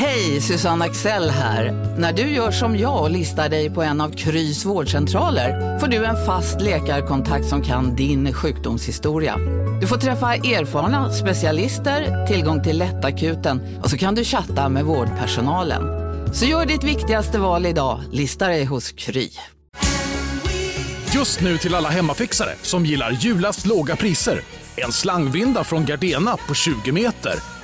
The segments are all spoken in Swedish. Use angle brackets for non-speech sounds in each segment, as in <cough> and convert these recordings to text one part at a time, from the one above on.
Hej, Susanne Axel här. När du gör som jag och listar dig på en av Krys vårdcentraler får du en fast läkarkontakt som kan din sjukdomshistoria. Du får träffa erfarna specialister, tillgång till lättakuten och så kan du chatta med vårdpersonalen. Så gör ditt viktigaste val idag, listar dig hos Kry. Just nu till alla hemmafixare som gillar julast låga priser. En slangvinda från Gardena på 20 meter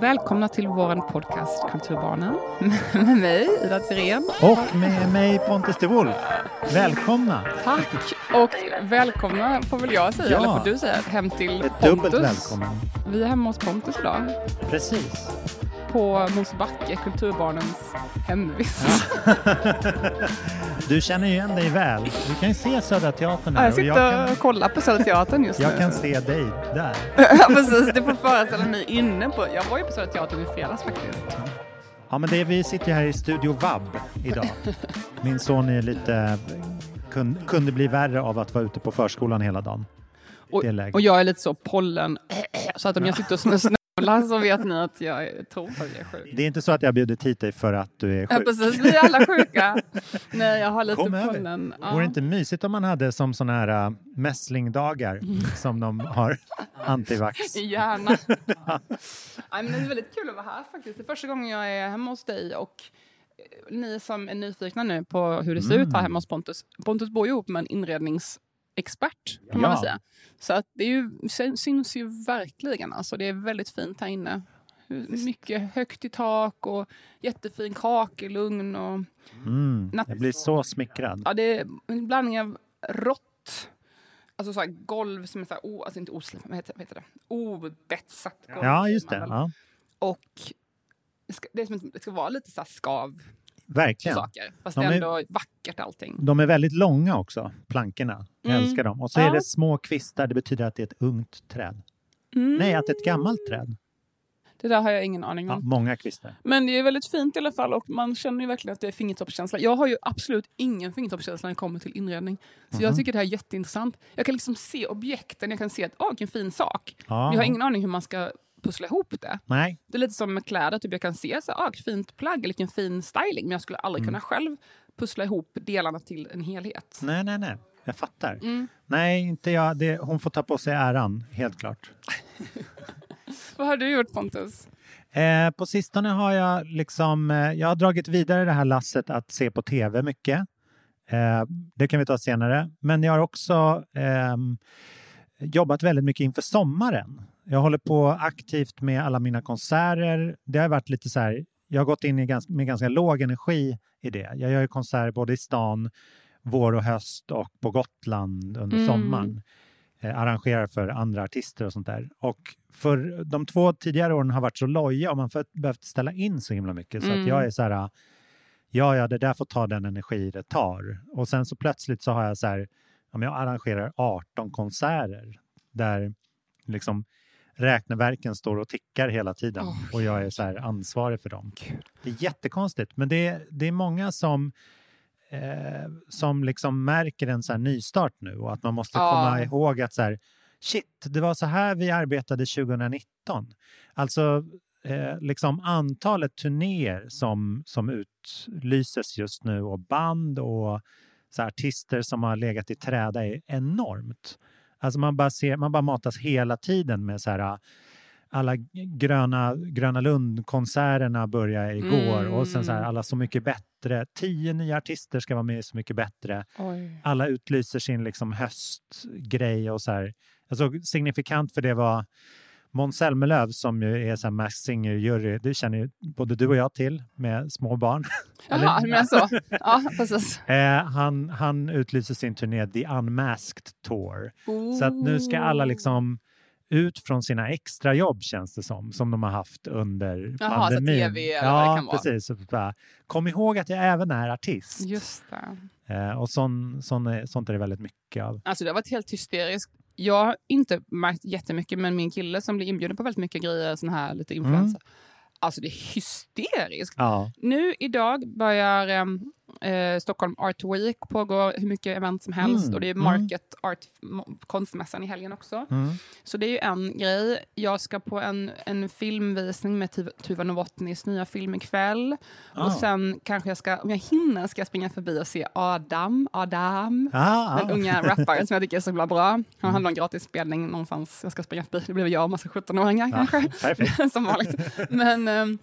Välkomna till vår podcast Kulturbarnen <laughs> med mig, Ida Tirén. Och med mig Pontus de Wolf. Välkomna! Tack! Och välkomna får väl jag säga, Ja. eller får du säga, hem till Ett dubbelt Pontus. välkommen. Vi är hemma hos Pontus idag, Precis. På Mosebacke, Kulturbarnens hemvist. <laughs> Du känner ju igen dig väl. Du kan ju se Södra Teatern Ja, här jag och sitter jag kan, och kollar på Södra Teatern just jag nu. kan se dig där. <laughs> ja, precis. Du får föreställa mig inne på... Jag var ju på Södra Teatern i fredags faktiskt. Ja, men det, är- vi sitter ju här i Studio Vab idag. <laughs> Min son är lite, kun, kunde bli värre av att vara ute på förskolan hela dagen. Och, och jag är lite så pollen, så att om jag sitter och snösnålar så vet ni att jag tror att jag är sjuk. Det är inte så att jag bjudit hit dig för att du är Ja, sjuk. precis. Vi är alla sjuka. Nej, jag har lite Kom pollen. Ja. Vore det inte mysigt om man hade som såna här äh, mässlingdagar som de har <laughs> antivax? Gärna. <laughs> Nej, men det är väldigt kul att vara här faktiskt. Det är första gången jag är hemma hos dig och eh, ni som är nyfikna nu på hur det ser ut Mm. här hemma hos Pontus. Pontus bor ju ihop med en inredningsexpert kan man Ja. säga. Så att det är ju, syn- syns ju verkligen. Alltså, det är väldigt fint här inne. Mycket högt i tak och jättefin kakelugn. Och, Mm, Natt- jag blir så smickrad. ja, det är en blandning av rått, alltså så golv som är så här, o, alltså inte oslipat, vad heter, vad heter det? Obetsat golv. Ja, just det. Ja, Och det ska, det, ska vara lite så skav verkligen. saker. Fast De det är ändå vackert allting. De är väldigt långa också, plankorna. Jag Mm. älskar dem. Och så Ja. är det små kvistar, det betyder att det är ett ungt träd. Mm. Nej, att det är ett gammalt träd. Det där har jag ingen aning Ja, om. många kvistar. Men det är väldigt fint i alla fall och man känner ju verkligen att det är fingertoppskänsla. Jag har ju absolut ingen fingertoppskänsla när det kommer till inredning. Så Mhm. jag tycker det här är jätteintressant. Jag kan liksom se objekten, jag kan se att åh, vilken fin sak. Ja. Jag har ingen aning hur man ska pussla ihop det. Nej, Det är lite som med kläder, typ jag kan se så, ah, vilket fint plagg, eller vilken fin styling, men jag skulle aldrig Mm. kunna själv pussla ihop delarna till en helhet. nej, nej, nej. Jag fattar. Mm. Nej, inte jag. Det, hon får ta på sig äran, helt klart. <laughs> Vad har du gjort Pontus? Eh, på sistone har jag liksom, eh, jag har dragit vidare det här lasset att se på tv mycket. Eh, det kan vi ta senare. Men jag har också ehm, jobbat väldigt mycket inför sommaren. Jag håller på aktivt med alla mina konserter. Det har varit lite så här, jag har gått in i med ganska låg energi i det. Jag gör ju konserter både i stan, vår och höst och på Gotland under Mm. sommaren. Eh, arrangerar för andra artister och sånt där. Och för de två tidigare åren har varit så loja och man har behövt ställa in så himla mycket så Mm. att jag är så här, ja, ja, det där får ta den energi det tar. Och sen så plötsligt så har jag så här, jag arrangerar 18 konserter där liksom räkneverken står och tickar hela tiden Åh, och jag är så här ansvarig för dem. Det är jättekonstigt, men det, är- det är många som eh, som liksom märker en så här nystart nu och att man måste Ja. komma ihåg att så här, shit, det var så här vi arbetade 2019. Alltså eh, liksom antalet turnéer som, som utlyses just nu och band och så här, artister som har legat i träda är enormt. Alltså man bara, ser, man bara matas hela tiden med så här alla gröna, gröna Lund-konserterna började igår och sen så här, Mm. alla Så mycket bättre. Tio nya artister ska vara med i Så mycket bättre. Oj. Alla utlyser sin liksom höstgrej och så här. Alltså, signifikant för det var Måns Zelmerlöw som ju är så Masked Singer-jury. Det känner ju både du och jag till med små barn. <laughs> Jaha, menar så? Ja, precis. <laughs> Eh, han, han utlyser sin turné The Unmasked Tour. Så att nu ska alla liksom ut från sina extrajobb känns det som, som de har haft under Jaha, så pandemin. TV eller vad det ja, kan vara. precis. Så bara, Kom ihåg att jag även är artist. Just det. Eh, och sån, sån sånt är det väldigt mycket av. Alltså det har varit helt hysteriskt. Jag har inte märkt jättemycket, men min kille som blir inbjuden på väldigt mycket grejer, sån här lite influencer. Alltså det är hysteriskt. Ja, Nu idag börjar ehm, eh, Stockholm Art Week, pågår hur mycket event som helst Mm, och det är mm. Market Art, m- konstmässan i helgen också. mm. Så det är ju en grej. Jag ska på en, en filmvisning med Tuva- Novotnys nya film ikväll. Ah. Och sen kanske jag ska, om jag hinner, ska jag springa förbi och se Adam, Adam. Ah, Den ah. unga rapparen som jag tycker är så himla bra. Han hade en gratis spelning någonstans. Jag ska springa förbi. Det blir jag och massa 17-åringar Ja, kanske. <laughs> som vanligt. Men ehm,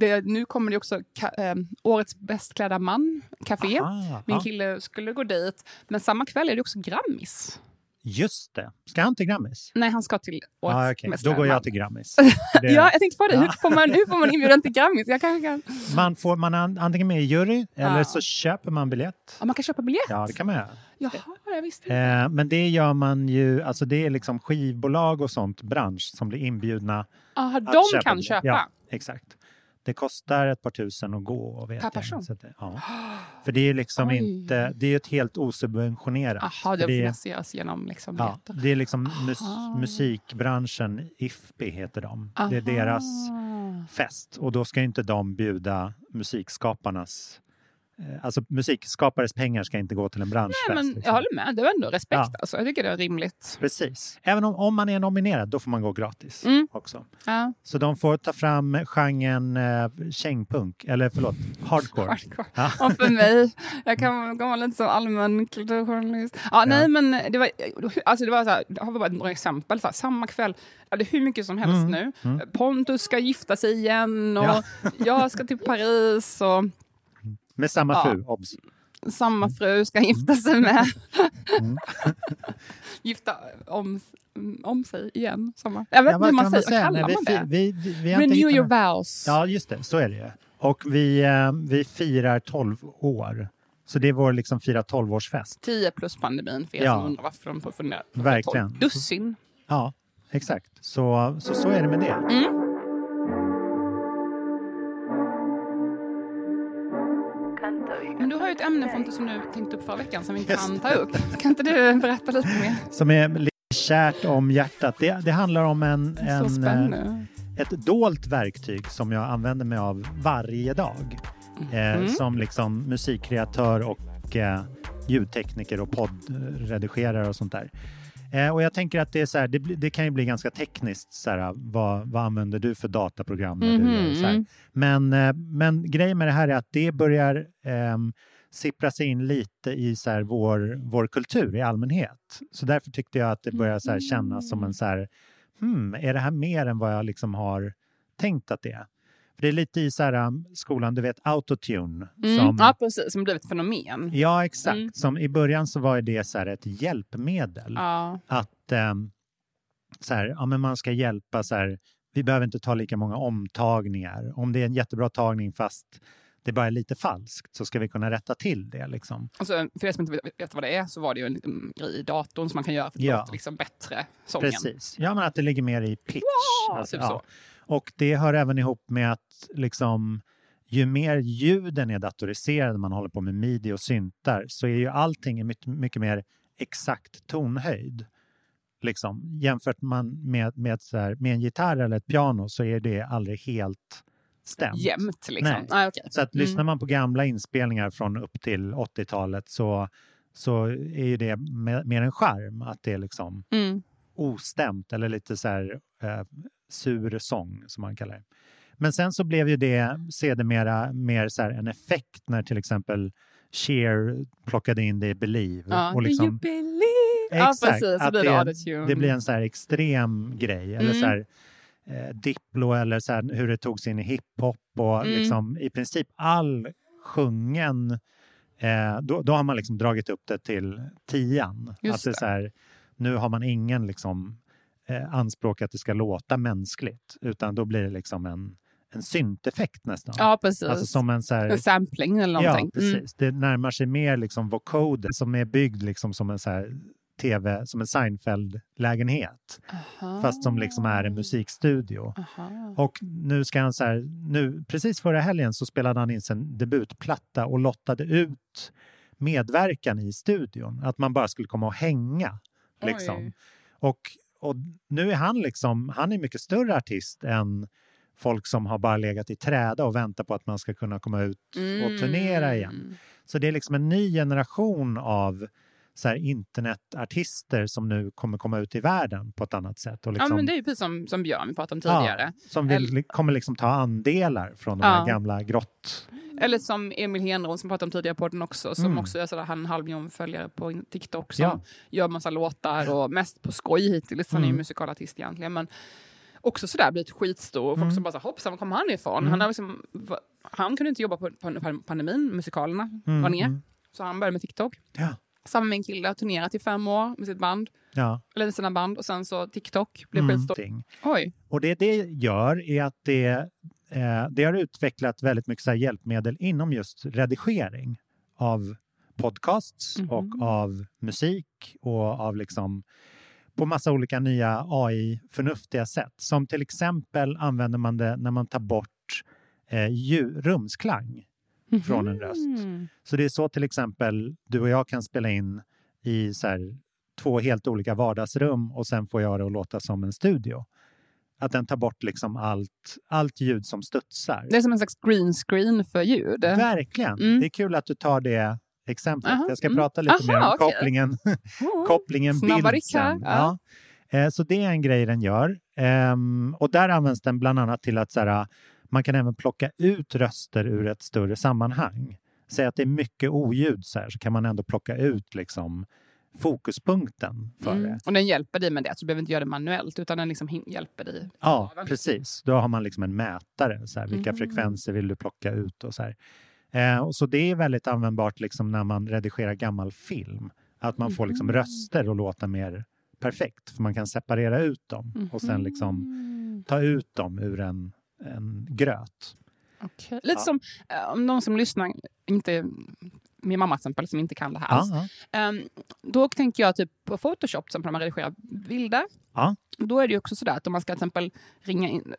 det, nu kommer det också ka, ehm, Årets bäst klädda man, café. Aha, Min kille skulle gå dit. Men samma kväll är det också Grammis. Just det. Ska han till Grammis? Nej, han ska till Årets Ah, mest Då går man. jag till Grammis. <laughs> Det, Ja, jag tänkte på det. Hur får man, hur får man inbjudan till Grammis? Jag kanske kan... man, får, man är antingen med i jury eller Ja. så köper man biljett. Ja, man kan köpa biljett? Ja, det kan man göra. Jaha, jag visste inte. Eh, men det gör man ju, alltså det är liksom skivbolag och sånt bransch som blir inbjudna Aha, att de köpa kan biljett. köpa? Ja, exakt. Det kostar ett par tusen att gå. Vet Per person? Det, ja. <gasps> För det är liksom Oj. inte, det är ett helt osubventionerat. Jaha, det finansieras genom liksom ja, biljetter. det är liksom mus, Aha. musikbranschen, IFPI heter de. Det är Aha. deras fest och då ska inte de bjuda musikskaparnas Alltså musikskapares pengar ska inte gå till en branschfest. Nej, men liksom. jag håller med. Det var ändå respekt. Ja. Alltså. Jag tycker det är rimligt. Precis. Även om, om man är nominerad, då får man gå gratis Mm. också. Ja. Så de får ta fram genren eh, kängpunk, eller förlåt, hardcore. Hardcore. Ja. Och för mig, jag kan komma lite som allmän kulturjournalist. Ja, nej, men det var, alltså det var så här, det har bara några exempel. Så här, samma kväll, ja, är hur mycket som helst Mm, nu. Pontus ska gifta sig igen och Ja. jag ska till Paris och Med samma Ja. fru, obs. samma fru ska gifta sig med. Mm. <laughs> gifta om, om sig igen. Samma. Jag vet Ja, inte vad hur man säger. säga? Nej, kallar vi, man det? vi, vi, vi Renew your vows. Ja, just det. Så är det ju. Och vi, eh, vi firar 12 år. Så det är vår liksom fira 12-årsfest. 10 plus pandemin för er Ja. som undrar varför de får fundera. Verkligen. Dussin. Ja, exakt. Så, så, så är det med det. Mm. Men du har ju ett ämne Fonte som du tänkte upp förra veckan som vi inte hann ta upp. Kan inte du berätta lite mer? Som är lite kärt om hjärtat. Det, det handlar om en, en, eh, ett dolt verktyg som jag använder mig av varje dag. Eh, Mm. Som liksom musikkreatör och eh, ljudtekniker och poddredigerare och sånt där. Eh, och jag tänker att det, är så här, det, det kan ju bli ganska tekniskt. Så här, vad, vad använder du för dataprogram? du Mhm, gör så här. mm. Men, eh, men grejen med det här är att det börjar ehm, sippra sig in lite i så här, vår, vår kultur i allmänhet. Så därför tyckte jag att det börjar så kännas som en så här, hmm, är det här mer än vad jag liksom har tänkt att det är? För det är lite i så här, um, skolan, du vet autotune. Mm. Som, Ja, precis. Som blivit ett fenomen. ja, exakt. Mm. Som I början så var det så här ett hjälpmedel. Ja. Att ehm, så här, ja, men man ska hjälpa så här, vi behöver inte ta lika många omtagningar. Om det är en jättebra tagning fast det bara är lite falskt så ska vi kunna rätta till det. Liksom. Alltså, för er som inte vet- vad det är så var det ju en grej i datorn som man kan göra för att Ja. låta liksom bättre sången. Precis. Ja, men att det ligger mer i pitch. Ja, Alltså, typ ja. Och det hör även ihop med att liksom, ju mer ljuden är datoriserade, man håller på med midi och syntar, så är ju allting mycket, mycket mer exakt tonhöjd. Liksom. Jämfört man med, med, så här, med en gitarr eller ett piano så är det aldrig helt stämt. Jämt liksom. Nej. Nej. okej. Så att Mm. lyssnar man på gamla inspelningar från upp till 80-talet så, så är ju det me- mer en charm att det är liksom Mm. ostämt eller lite så här eh, sur sång som man kallar det. Men sen så blev ju det sedermera mer så en effekt när till exempel Cher plockade in det i Believe. Ja. och Do you liksom, believe? ja, Exakt, precis. Så att det det- blir en så här extrem grej. Eller Mm. så här, eh, Diplo eller så här, hur det togs in i hiphop och Mm. liksom i princip all sjungen eh, då, då har man liksom dragit upp det till tian. Just att det det. så här, nu har man ingen liksom, eh, anspråk att det ska låta mänskligt utan då blir det liksom en, en synteffekt nästan. Ja, precis. Alltså som en så här, En sampling eller Ja, någonting. Mm. precis. Det närmar sig mer liksom vocoder som är byggd liksom som en så här tv, som en Seinfeld-lägenhet. Fast som liksom är en musikstudio. Aha. Och nu ska han så här, nu, precis förra helgen så spelade han in sin debutplatta och lottade ut medverkan i studion. Att man bara skulle komma och hänga. Liksom. Oj. Och, och nu är han liksom, han är mycket större artist än folk som har bara legat i träda och väntar på att man ska kunna komma ut och turnera igen. Mm. Så det är liksom en ny generation av så här internetartister som nu kommer komma ut i världen på ett annat sätt. Och liksom, Ja, men det är ju precis som, som Björn vi pratade om tidigare. som vill, Eller- kommer liksom ta andelar från de Ja. gamla grott... Eller som Emil Henron som pratade om tidigare på den också, som Mm. också är sådär, han en halv miljon följare på TikTok som Ja. gör massa låtar och mest på skoj hittills. Han är ju Mm. musikalartist egentligen. Men också sådär blivit skitstor och folk Mm. som bara så, hoppsan, var kommer han ifrån? Mm. Han, har liksom, han kunde inte jobba på pandemin, musikalerna Mm, var ner. mm. Så han började med TikTok. Ja. Samma kille, har turnerat i fem år med sitt band, Ja. eller sina band och sen så TikTok blev Mm. skitstor. Ting. Oj, Och det det gör är att det, eh, det har utvecklat väldigt mycket så hjälpmedel inom just redigering av podcasts Mhm. och av musik och av liksom på massa olika nya AI-förnuftiga sätt. Som till exempel använder man det när man tar bort eh, ljud, rumsklang från en röst. Mhm. Så det är så till exempel du och jag kan spela in i så här, två helt olika vardagsrum och sen får jag det att låta som en studio. Att den tar bort liksom allt, allt ljud som studsar. Det är som en slags green screen för ljud. Verkligen! Mm. Det är kul att du tar det exemplet. Aha, Jag ska mm. prata lite mer om Aha, okej. kopplingen, <laughs> kopplingen bild sen. ja. Ja. Eh, Så det är en grej den gör. Ehm, Och där används den bland annat till att så här, man kan även plocka ut röster ur ett större sammanhang. Säg att det är mycket oljud så här, så kan man ändå plocka ut liksom fokuspunkten för Mm. det. Och den hjälper dig med det, så du behöver inte göra det manuellt, utan den liksom hjälper dig. Ja, precis. Då har man liksom en mätare. Så här, vilka Mm. frekvenser vill du plocka ut? och så här. Eh, och så det är väldigt användbart liksom när man redigerar gammal film. Att man får liksom Mhm. röster att låta mer perfekt. För man kan separera ut dem och sen liksom Mm. ta ut dem ur en, en gröt. Okej. Lite Ja. som, eh, om någon som lyssnar, inte min mamma till exempel, som inte kan det här alls. Ehm, då tänker jag typ på Photoshop, exempel när man redigerar bilder. Ja. Då är det också sådär att om man ska till exempel ringa in,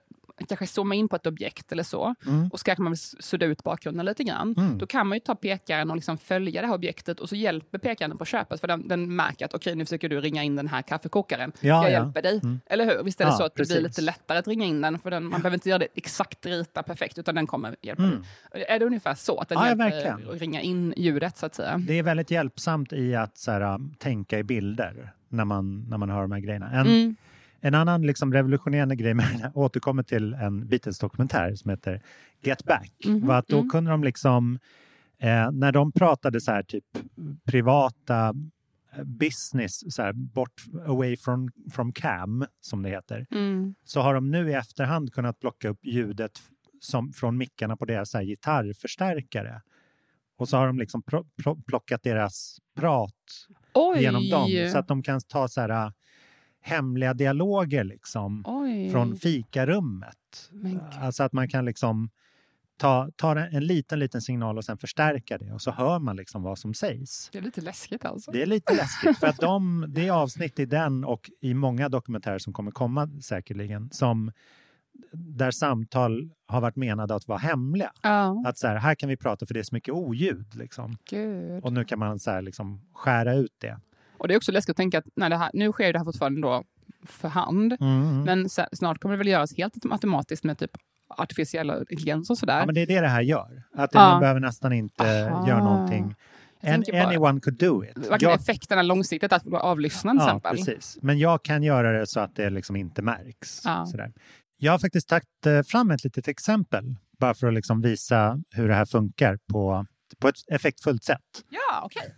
kanske zooma in på ett objekt eller så, Mm. och så kanske man vill sudda ut bakgrunden lite grann. Mm. Då kan man ju ta pekaren och liksom följa det här objektet och så hjälper pekaren på köpet för den, den märker att okej nu försöker du ringa in den här kaffekokaren. Ja, jag ja. hjälper dig. Mm. Eller hur? Visst är det Ja, så att det precis. blir lite lättare att ringa in den för den, man behöver inte göra det exakt rita perfekt utan den kommer hjälpa Mm. dig. Är det ungefär så? Att den hjälper att ringa in ljudet så att säga? Det är väldigt hjälpsamt i att här, um, tänka i bilder när man, när man hör de här grejerna. En, Mm. En annan liksom revolutionerande grej med den här, återkommer till en Beatles-dokumentär som heter Get Back. Mhm, var att då mm. kunde de liksom, eh, när de pratade så här typ privata eh, business, så här, bort away from, from cam, som det heter, Mm. så har de nu i efterhand kunnat plocka upp ljudet som, från mickarna på deras här, gitarrförstärkare. Och så har de liksom pl- pl- plockat deras prat Oj! genom dem så att de kan ta så här hemliga dialoger liksom Oj. från fikarummet. Alltså att man kan liksom ta, ta en, en liten, liten signal och sen förstärka det och så hör man liksom vad som sägs. Det är lite läskigt alltså. Det är lite läskigt för att de, det är avsnitt i den och i många dokumentärer som kommer komma säkerligen som där samtal har varit menade att vara hemliga. Ja, Att så här, här kan vi prata för det är så mycket oljud. Liksom. Och nu kan man så här, liksom, skära ut det. Och det är också läskigt att tänka att nej, det här, nu sker det här fortfarande då för hand. Mm. Men sa- snart kommer det väl göras helt automatiskt med typ artificiella intelligens och sådär. Ja, men det är det det här gör. Att Ja. man behöver nästan inte Aha. göra någonting. Jag An, tänker bara- anyone could do it. Verkligen Jag, effekterna långsiktigt att avlyssna till ja, exempel. precis. Men jag kan göra det så att det liksom inte märks. Ja. Sådär. Jag har faktiskt tagit eh, fram ett litet exempel bara för att liksom visa hur det här funkar på, på ett effektfullt sätt. Ja, okej.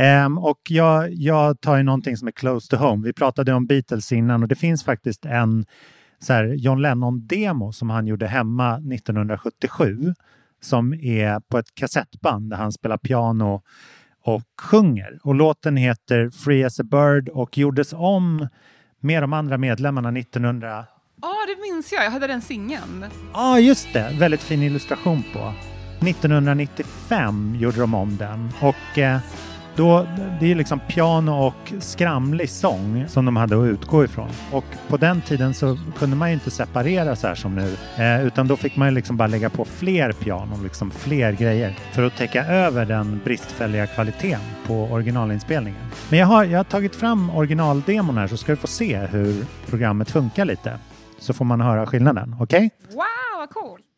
Ehm, och jag, jag tar ju någonting som är close to home. Vi pratade om Beatles innan och det finns faktiskt en så här, John Lennon-demo som han gjorde hemma 1977 som är på ett kassettband där han spelar piano och sjunger. Och låten heter Free as a Bird och gjordes om med de andra medlemmarna 1900... Ja, det minns jag. Jag hade den singeln. Ja, ah, just det. Väldigt fin illustration på. 1995 gjorde de om den och eh, då, det är liksom piano och skramlig sång som de hade att utgå ifrån. Och på den tiden så kunde man ju inte separera så här som nu, eh, utan då fick man ju liksom bara lägga på fler pianon, liksom fler grejer för att täcka över den bristfälliga kvaliteten på originalinspelningen. Men jag har, jag har tagit fram originaldemon här så ska du få se hur programmet funkar lite. Så får man höra skillnaden, okej? Okay? Wow, vad coolt!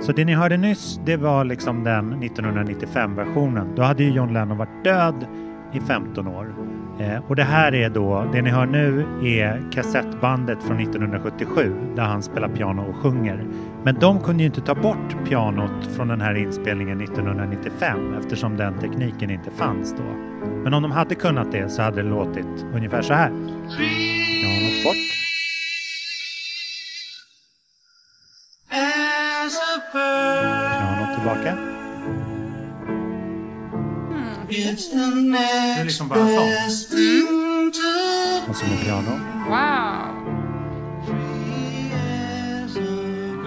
Så det ni hörde nyss, det var liksom den 1995-versionen. Då hade ju John Lennon varit död i 15 år. Eh, och det här är då, det ni hör nu är kassettbandet från 1977 där han spelar piano och sjunger. Men de kunde ju inte ta bort pianot från den här inspelningen 1995 eftersom den tekniken inte fanns då. Men om de hade kunnat det så hade det låtit ungefär så här. Pianot bort. Piano tillbaka. Det är liksom bara sång. Och så med piano. Wow!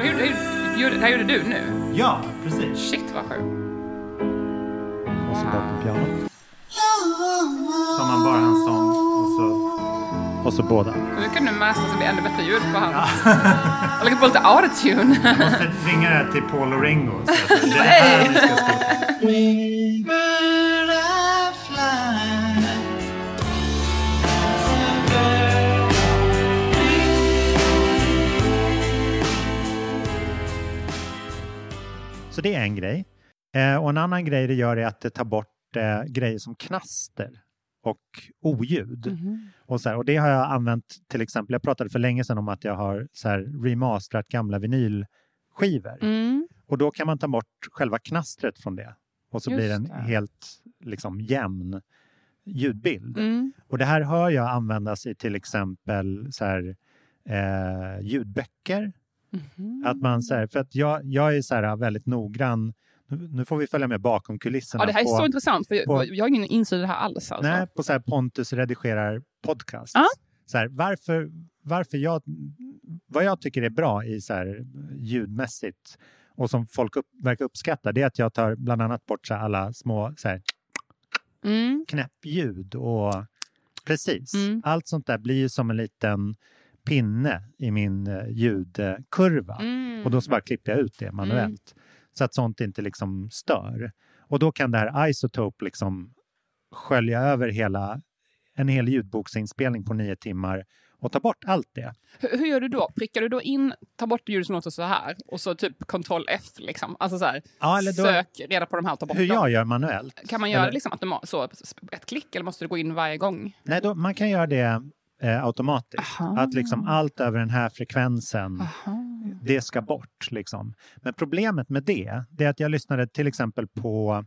Hur, hur, hur, det här gjorde du nu? Ja, precis. Shit vad sjukt. Och så bort med pianot. Har man bara en sång så båda. Nu kan du mäta så det blir ännu bättre ljud på hans. Jag lägger på lite autotune. Jag måste ringa det här till Paul och Ringo. Så att det är det här vi ska spela. Så det är en grej. Eh, och en annan grej det gör är att det tar bort eh, grejer som knaster och oljud. Och, så här, och det har jag använt till exempel, jag pratade för länge sedan om att jag har så här, remasterat gamla vinylskivor. Mm. Och då kan man ta bort själva knastret från det. Och så Just blir det en det. helt liksom, jämn ljudbild. Mm. Och det här hör jag användas i till exempel så här, eh, ljudböcker. Mhm. Att man, så här, för att jag, jag är så här, väldigt noggrann. Nu, får vi följa med bakom kulisserna. Ja, det här är på, så intressant för på- jag, har ingen insyn i det här alls. Alltså. Nej, på så här Pontus redigerar podcast. Ja. Så här, varför, varför jag, vad jag tycker är bra i så här ljudmässigt och som folk upp, verkar uppskatta det är att jag tar bland annat bort så här alla små så här, Mm. knäppljud och precis. Mm. Allt sånt där blir ju som en liten pinne i min eh, ljudkurva. Mm. Och då så bara klipper jag ut det manuellt. Så att sånt inte liksom stör. Och då kan det här Isotope liksom skölja över hela, en hel ljudboksinspelning på nio timmar och ta bort allt det. Hur, hur gör du då? Prickar du då in, tar bort ljud som låter så här och så typ kontroll F liksom? Alltså så här, Ja, eller då, sök reda på de här och ta bort hur dem. jag gör manuellt. Kan man göra Eller- liksom så, ett klick eller måste du gå in varje gång? Nej, då, man kan göra det eh, automatiskt. Aha. Att liksom allt över den här frekvensen Aha. Det ska bort. Liksom. Men problemet med det, det är att jag lyssnade till exempel på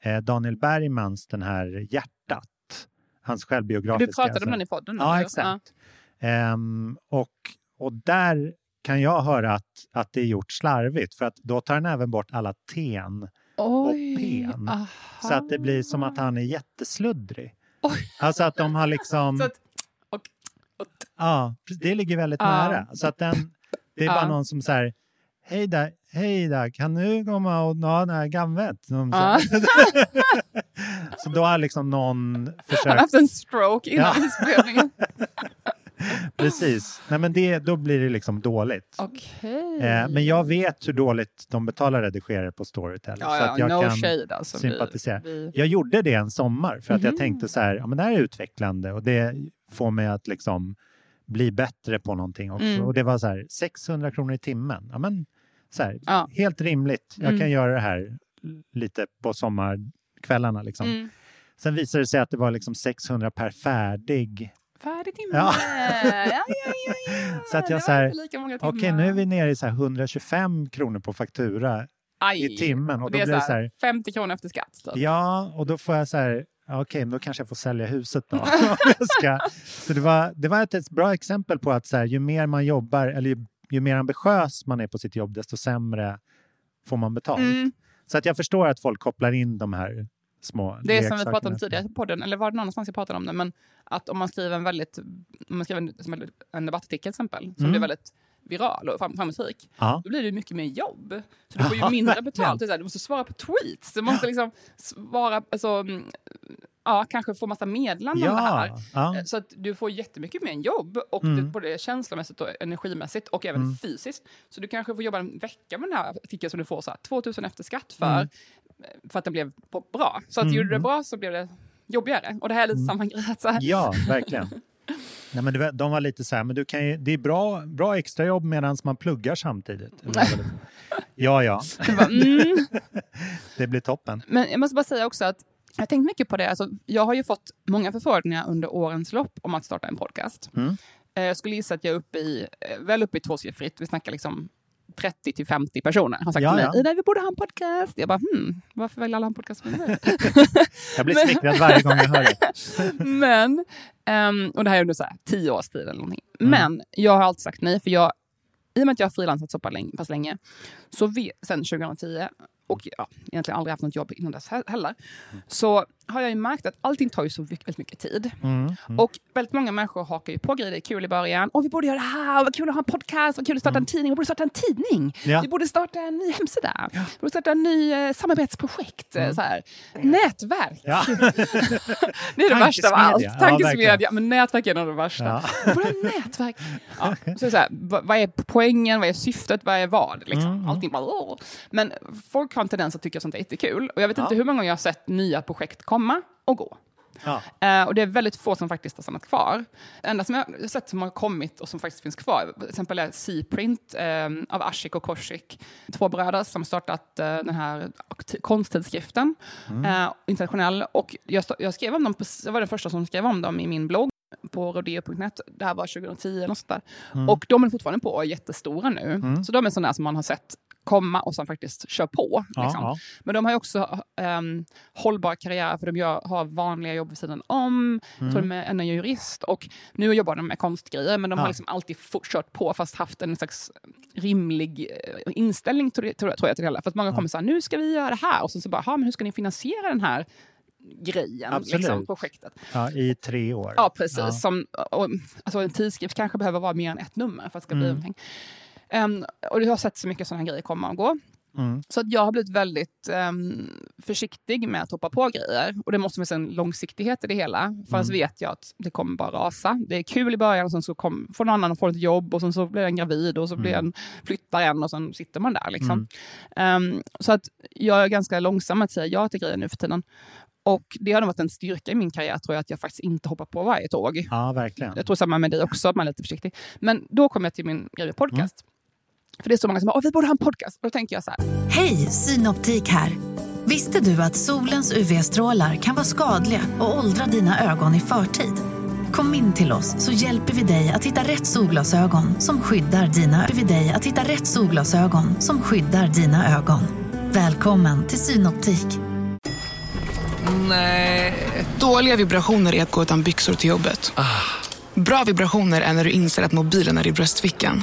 eh, Daniel Bergmans den här Hjärtat. Hans självbiografiska. Du pratade alltså. om den i podden? Ja, eller? exakt. Ehm, och, och där kan jag höra att, att det är gjort slarvigt för att då tar den även bort alla ten. Oj. pen. aha. Så att det blir som att han är jättesluddrig. Oj. Alltså att de har liksom... <laughs> Så att, och, och, Ja, det ligger väldigt Ja. nära. Så att den, det är bara någon som säger Hej där, hej där, kan du komma och ha den här gamvet? Ja. så- <laughs> så då har liksom någon han har försökt, haft en stroke innan Ja. <laughs> inspelningen. <laughs> precis. Nej men det, då blir det liksom dåligt. Okej. Eh, men jag vet hur dåligt de betalar redigerare på Storytel. Ja, så att jag no kan shade alltså. Vi- sympatisera. Vi, Jag gjorde det en sommar för att jag Mhm. tänkte så här, ja men det här är utvecklande och det får mig att liksom bli bättre på någonting också. Mm. Och det var så här 600 kronor i timmen. Ja men så här, Ja. helt rimligt. Jag Mm. kan göra det här lite på sommarkvällarna liksom. mm. Sen visade det sig att det var liksom 600 per färdig. Färdig timme. Ja. Ja. Ja. <laughs> Så att jag så här, Okej, timmar. nu är vi nere i så här 125 kronor på faktura Aj. i timmen. Och Och då det är blir så här, 50 kronor efter skatt. Typ. Ja, och då får jag så här, ja, okej, men då kanske jag får sälja huset då. <laughs> Så det var, det var ett, ett bra exempel på att så här, ju mer man jobbar, eller ju, ju mer ambitiös man är på sitt jobb, desto sämre får man betalt. Mm. Så att jag förstår att folk kopplar in de här små Det är som vi pratade om tidigare i podden, eller var det någonstans jag pratade om det, men att om man skriver en väldigt, om man skriver en- en debattartikel till exempel, som Mm. blir väldigt viral och fram- framgångsrik, Ja. då blir det mycket mer jobb. Så du får ju <laughs> Ja, mindre betalt. Du måste svara på tweets, du måste liksom svara, alltså, mm, ja, kanske få massa meddelanden om det här. Ja, ja. Så att du får jättemycket mer jobb, och Mm. det, både känslomässigt och energimässigt och även Mm. fysiskt. Så du kanske får jobba en vecka med den här artikeln som du får så här, 2000 efter skatt för, Mm. för att den blev bra. Så att Mm. gjorde du det bra så blev det jobbigare. Och det här är lite Mm. samma grej. att Så här, Ja, verkligen. <laughs> Nej, men de var lite så här, men du kan ju, det är bra, bra extrajobb medan man pluggar samtidigt. Ja, ja, mm. <laughs> det blir toppen. Men jag måste bara säga också att jag har tänkt mycket på det. Alltså, jag har ju fått många förfrågningar under årens lopp om att starta en podcast. Mm. Eh, Jag skulle gissa att jag är uppe i, eh, väl uppe i tvåsiffrigt. Vi snackar liksom 30 till 50 personer har sagt Ja, till mig, ja. Vi borde ha en podcast. Jag bara, hmm, varför vill alla en podcast med mig? <laughs> Jag blir smickrad varje gång jag hör det. <laughs> Men, ehm, och det här är under så här, tio års tid eller någonting. Mm. Men jag har alltid sagt nej, för jag, i och med att jag har frilansat så pass länge, pass länge så vi, sen 2010, och ja, egentligen aldrig haft något jobb innan dess he- heller, så har jag ju märkt att allting tar ju så mycket, väldigt mycket tid. Mm, mm. Och väldigt många människor hakar ju på grejer, det är kul i början. Och vi borde göra det här, vad kul att ha en podcast, vad kul att starta en tidning, vi borde starta en tidning. Ja. Vi borde starta en ny hemsida. Vi borde starta en ny eh, samarbetsprojekt. eh, Så här. Nätverk. Ja. <laughs> Det är det värsta av allt. Tankesmedja. Ja, men nätverk är nog det värsta. Ja. Borde nätverk. Ja. Så så här, vad, är poängen, vad är syftet, vad är vad? Liksom. Mm, Allting bara... åh. Men folk har en tendens att tycka sånt är jättekul. Och jag vet Ja. inte hur många gånger jag har sett nya projekt komma och gå. Ja. Eh, och det är väldigt få som faktiskt har stannat kvar. Det enda som jag har sett som har kommit och som faktiskt finns kvar, till exempel är Seaprint eh, av Ashik och Korsik. Två bröder som startat eh, den här konsttidskriften, eh, internationell. Och jag, jag skrev om dem, på, jag var den första som skrev om dem i min blogg på rodeo.net. Det här var 2010 eller sånt där. Och de är fortfarande på och är jättestora nu. Så de är sådana som man har sett komma och som faktiskt kör på. Liksom. ja. Men de har också um, hållbar karriär, för de gör, har vanliga jobb vid sidan om. Mm. Så de är, en är jurist och nu jobbar de med konstgrejer, men de Ja. har liksom alltid kört på fast haft en slags rimlig eh, inställning tror jag, tror jag till det hela. För att många kommer så här, nu ska vi göra det här och sen så bara, "Ha, men hur ska ni finansiera den här grejen, liksom, projektet? Ja, I tre år. Ja, precis. Som, och, alltså en tidskrift kanske behöver vara mer än ett nummer för att det ska bli Mm. någonting. Um, och jag har sett så mycket sådana grejer komma och gå. Mm. Så att jag har blivit väldigt ehm, försiktig med att hoppa på grejer. Och det måste finnas en långsiktighet i det hela. För annars Mm. vet jag att det kommer bara rasa. Det är kul i början och sen så kom, får någon annan få ett jobb och sen så blir den gravid och så blir Mm. en, flyttar en och sen sitter man där. Liksom. Ehm, så att jag är ganska långsam att säga ja till grejer nu för tiden. Och det har nog varit en styrka i min karriär, tror jag, att jag faktiskt inte hoppar på varje tåg. Ja, verkligen. Jag tror samma med dig också, att man är lite försiktig. Men då kommer jag till min grej podcast. För det är så många som bara, "Åh, vi borde ha en podcast. Och då tänker jag så här, Hej, Synoptik här. Visste du att solens UV-strålar kan vara skadliga och åldra dina ögon i förtid? Kom in till oss så hjälper vi dig att hitta rätt solglasögon som skyddar dina, vi dig att hitta rätt solglasögon som skyddar dina ögon. Välkommen till Synoptik. Dåliga vibrationer är att gå utan byxor till jobbet. Bra vibrationer är när du inser att mobilen är i bröstfickan.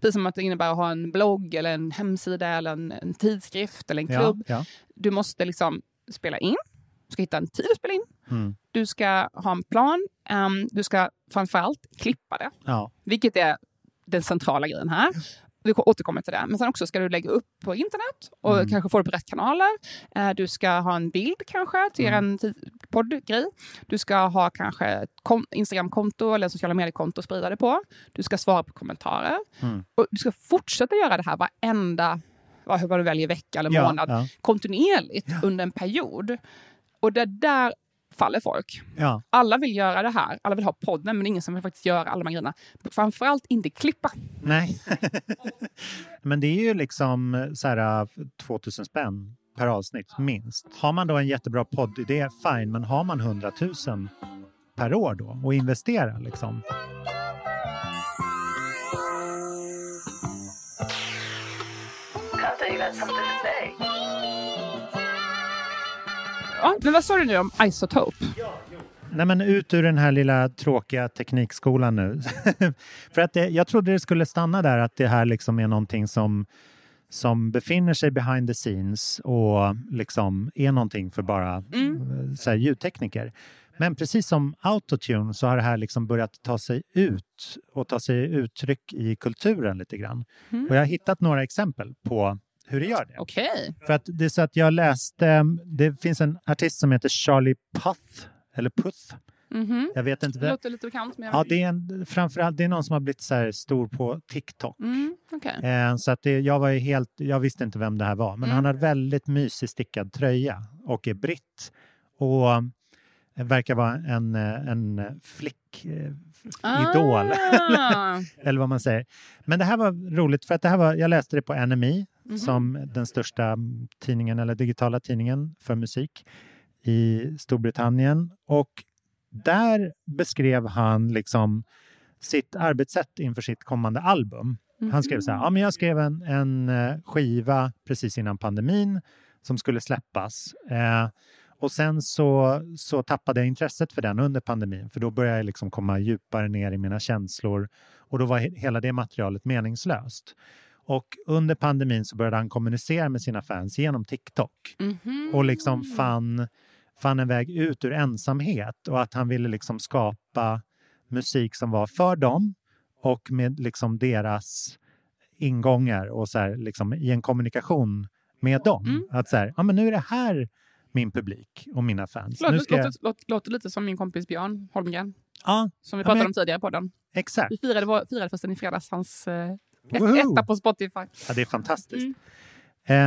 Precis som att det innebär att ha en blogg, eller en hemsida, eller en, en tidskrift eller en Ja, klubb. ja. Du måste liksom spela in, du ska hitta en tid att spela in, Mm. du ska ha en plan, ehm, du ska framförallt klippa det, Ja. vilket är den centrala grejen här. Vi återkommer till det. Men sen också ska du lägga upp på internet och Mm. kanske få det på rätt kanaler. Eh, Du ska ha en bild kanske till Mm. en poddgrej. Du ska ha kanske ett kon- Instagramkonto eller sociala mediekonto att sprida det på. Du ska svara på kommentarer. Mm. Och du ska fortsätta göra det här varenda, vad vad du väljer, vecka eller Ja, månad, ja. kontinuerligt under en period. Och det där faller folk. Ja. Alla vill göra det här. Alla vill ha podden, men ingen som vill faktiskt göra alla de här grejerna. Framförallt inte klippa. Nej. <laughs> Men det är ju liksom så här, eh, 2000 spänn per avsnitt, minst. Har man då en jättebra poddidé, fine, men har man 100 000 per år då och investera liksom? Ja, men vad sa du nu om Isotope? Nej, men ut ur den här lilla tråkiga teknikskolan nu. <laughs> För att det, jag trodde det skulle stanna där, att det här liksom är någonting som, som befinner sig behind the scenes och liksom är någonting för bara mm. så här, ljudtekniker. Men precis som autotune så har det här liksom börjat ta sig ut och ta sig uttryck i kulturen lite grann. Mm. Och jag har hittat några exempel på hur det gör det. Okay. För att det är så att jag läste, det finns en artist som heter Charlie Puth, eller Puth. Mm -hmm. Jag vet inte. Det låter lite bekant. Men jag... Ja, det är en, framförallt det är någon som har blivit så stor på TikTok. Mm, okay. eh, så att det, jag var helt, jag visste inte vem det här var, men mm. han har väldigt mysig stickad tröja och är britt. Och verkar vara en, en flickidol, ah. <laughs> eller vad man säger. Men det här var roligt, för att det här var, jag läste det på NME, mm -hmm. som den största tidningen, eller digitala tidningen för musik i Storbritannien. Och där beskrev han liksom sitt arbetssätt inför sitt kommande album. Han skrev så här, ja, men jag skrev en, en eh, skiva precis innan pandemin som skulle släppas. Eh, och sen så, så tappade jag intresset för den under pandemin för då började jag liksom komma djupare ner i mina känslor och då var hela det materialet meningslöst. Och under pandemin så började han kommunicera med sina fans genom TikTok mm -hmm. och liksom fann, fann en väg ut ur ensamhet och att han ville liksom skapa musik som var för dem och med liksom deras ingångar och så här, liksom, i en kommunikation med dem. Mm. Att så här, ja, men nu är det här min publik och mina fans. Låter, låter, jag... låter, lite som min kompis Björn Holmgren. Ja, som vi pratade men... om tidigare på den. Exakt. Vi firade, firade förresten i fredags hans eh, etta på Spotify. Ja, det är fantastiskt. Mm.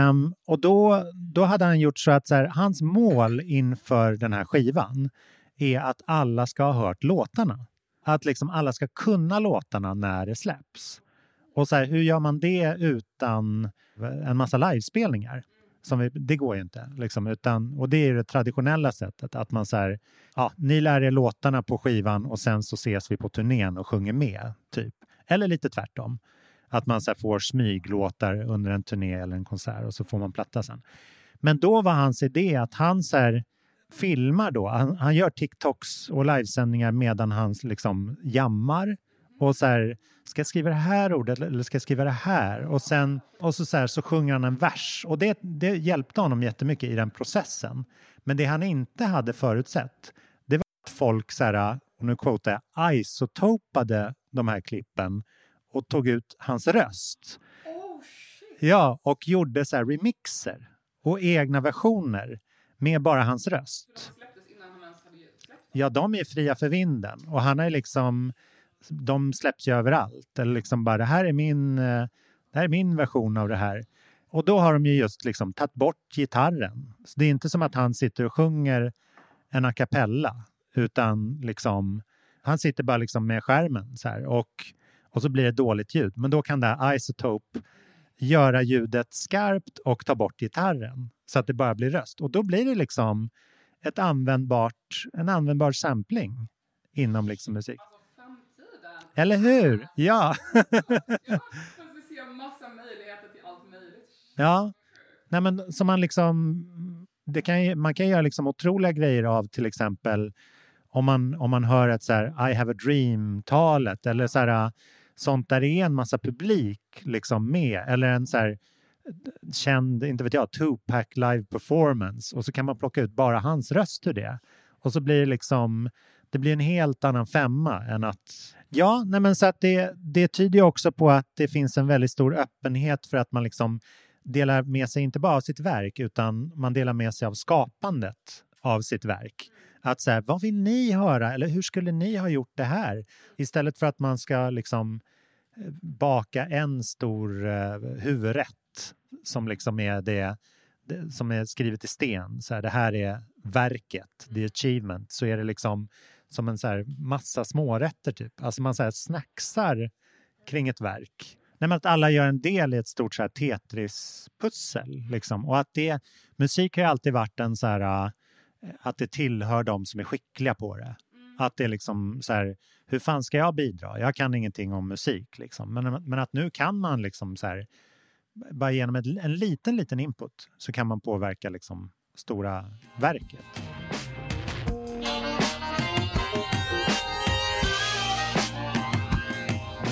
Um, och då, då hade han gjort så att så här, hans mål inför den här skivan är att alla ska ha hört låtarna. Att liksom alla ska kunna låtarna när det släpps. Och så här, hur gör man det utan en massa livespelningar? Som vi, det går ju inte. Liksom, utan, och det är det traditionella sättet. Att man så här, ja, ni lär er låtarna på skivan och sen så ses vi på turnén och sjunger med. typ. Eller lite tvärtom. Att man så får smyglåtar under en turné eller en konsert och så får man platta sen. Men då var hans idé att han så här, filmar då. Han, han gör TikToks och livesändningar medan han liksom jammar och så här, ska jag skriva det här ordet eller ska jag skriva det här? Och, sen, och så, så, här, så sjunger han en vers. Och det, det hjälpte honom jättemycket i den processen. Men det han inte hade förutsett, det var att folk, så här, och nu quotar jag, isotopade de här klippen och tog ut hans röst. Oh, ja, och gjorde så remixer och egna versioner med bara hans röst. Ja, de är fria för vinden och han är liksom de släpps ju överallt. Eller liksom bara, det här är min, eh, det här är min version av det här. Och då har de ju just liksom tagit bort gitarren. Så det är inte som att han sitter och sjunger en a cappella, utan liksom, han sitter bara liksom med skärmen så här, och, och så blir det dåligt ljud. Men då kan det här Isotope göra ljudet skarpt och ta bort gitarren så att det bara blir röst. Och då blir det liksom ett användbart, en användbar sampling inom liksom musik. Eller hur? Ja. vi ser massa möjligheter <laughs> till allt möjligt. Ja. Nej, men som man liksom... Det kan, man kan göra liksom otroliga grejer av till exempel om man, om man hör ett så här, I have a dream-talet eller så här, sånt där det är en massa publik liksom med eller en så här, känd, inte vet jag, Tupac live performance och så kan man plocka ut bara hans röst ur det. Och så blir det liksom, det blir en helt annan femma än att Ja, nej men så att det, det tyder också på att det finns en väldigt stor öppenhet för att man liksom delar med sig inte bara av sitt verk utan man delar med sig av skapandet av sitt verk. Att säga, vad vill ni höra eller hur skulle ni ha gjort det här? Istället för att man ska liksom eh, baka en stor uh, huvudrätt som liksom är det, det, som är skrivet i sten. Så här, det här är verket, the achievement. Så är det liksom som en så här massa smårätter typ. Alltså man så här snacksar kring ett verk. Nej, men att alla gör en del i ett stort så här Tetris-pussel. Liksom. Och att det, musik har alltid varit en så här, äh, att det tillhör de som är skickliga på det. Mm. Att det är liksom så här, hur fan ska jag bidra? Jag kan ingenting om musik. Liksom. Men, men att nu kan man liksom så här, bara genom ett, en liten, liten input så kan man påverka liksom stora verket.